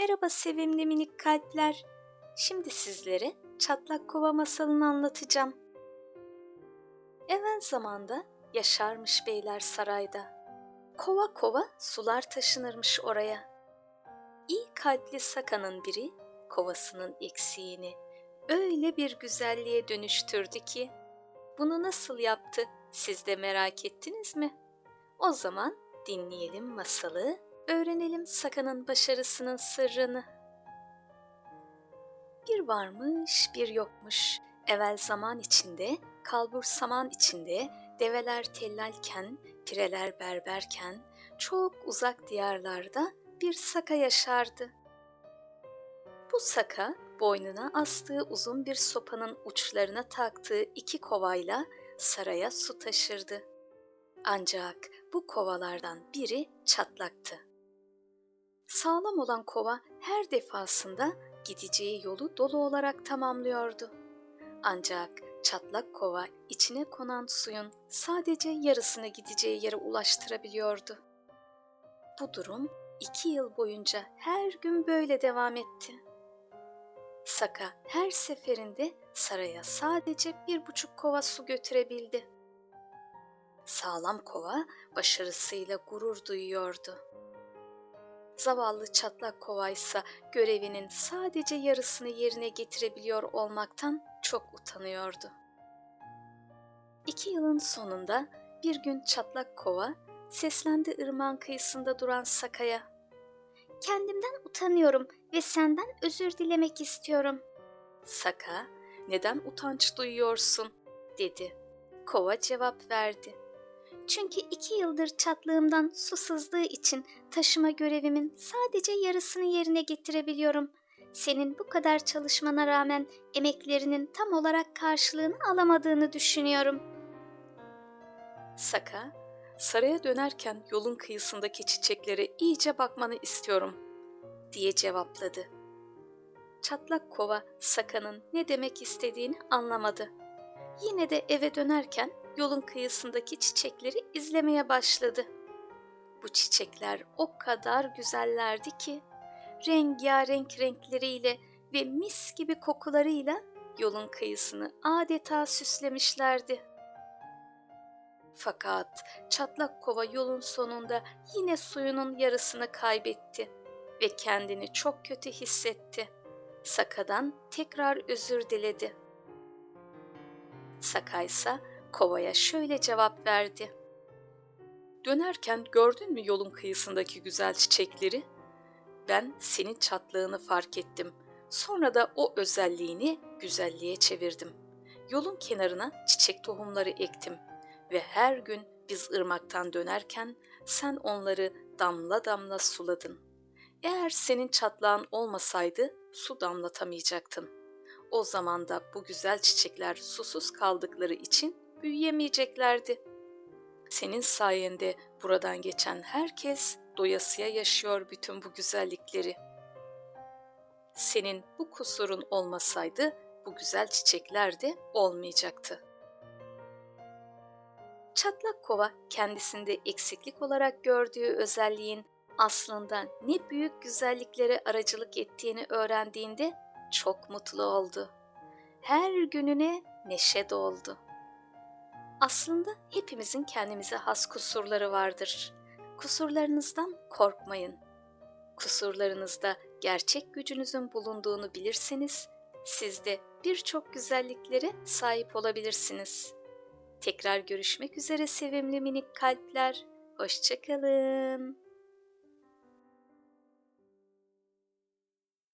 Merhaba sevimli minik kalpler. Şimdi sizlere Çatlak Kova masalını anlatacağım. Evvel zamanda yaşarmış beyler sarayda. Kova kova sular taşınırmış oraya. İyi kalpli Saka'nın biri kovasının eksiğini öyle bir güzelliğe dönüştürdü ki bunu nasıl yaptı siz de merak ettiniz mi? O zaman dinleyelim masalı, öğrenelim Saka'nın başarısının sırrını. Bir varmış, bir yokmuş. Evvel zaman içinde, kalbur saman içinde, develer tellalken, pireler berberken, çok uzak diyarlarda bir Saka yaşardı. Bu Saka, boynuna astığı uzun bir sopanın uçlarına taktığı iki kovayla saraya su taşırdı. Ancak bu kovalardan biri çatlaktı. Sağlam olan kova her defasında gideceği yolu dolu olarak tamamlıyordu. Ancak çatlak kova içine konan suyun sadece yarısını gideceği yere ulaştırabiliyordu. Bu durum iki yıl boyunca her gün böyle devam etti. Saka her seferinde saraya sadece bir buçuk kova su götürebildi. Sağlam kova başarısıyla gurur duyuyordu. Zavallı çatlak kova ise görevinin sadece yarısını yerine getirebiliyor olmaktan çok utanıyordu. İki yılın sonunda bir gün çatlak kova seslendi ırmağın kıyısında duran Saka'ya. Kendimden utanıyorum ve senden özür dilemek istiyorum. Saka, neden utanç duyuyorsun? dedi. Kova cevap verdi. Çünkü iki yıldır çatlığımdan su sızdığı için taşıma görevimin sadece yarısını yerine getirebiliyorum. Senin bu kadar çalışmana rağmen emeklerinin tam olarak karşılığını alamadığını düşünüyorum. Saka, saraya dönerken yolun kıyısındaki çiçeklere iyice bakmanı istiyorum, diye cevapladı. Çatlak kova Saka'nın ne demek istediğini anlamadı. Yine de eve dönerken yolun kıyısındaki çiçekleri izlemeye başladı. Bu çiçekler o kadar güzellerdi ki rengarenk renkleriyle ve mis gibi kokularıyla yolun kıyısını adeta süslemişlerdi. Fakat çatlak kova yolun sonunda yine suyunun yarısını kaybetti ve kendini çok kötü hissetti. Saka'dan tekrar özür diledi. Saka ise kovaya şöyle cevap verdi. Dönerken gördün mü yolun kıyısındaki güzel çiçekleri? Ben senin çatlığını fark ettim. Sonra da o özelliğini güzelliğe çevirdim. Yolun kenarına çiçek tohumları ektim ve her gün biz ırmaktan dönerken sen onları damla damla suladın. Eğer senin çatlağın olmasaydı su damlatamayacaktın. O zaman da bu güzel çiçekler susuz kaldıkları için büyüyemeyeceklerdi. Senin sayende buradan geçen herkes doyasıya yaşıyor bütün bu güzellikleri. Senin bu kusurun olmasaydı bu güzel çiçekler de olmayacaktı. Çatlak kova kendisinde eksiklik olarak gördüğü özelliğin aslında ne büyük güzelliklere aracılık ettiğini öğrendiğinde çok mutlu oldu. Her gününe neşe doldu. Aslında hepimizin kendimize has kusurları vardır. Kusurlarınızdan korkmayın. Kusurlarınızda gerçek gücünüzün bulunduğunu bilirseniz siz de birçok güzelliklere sahip olabilirsiniz. Tekrar görüşmek üzere sevimli minik kalpler. Hoşçakalın.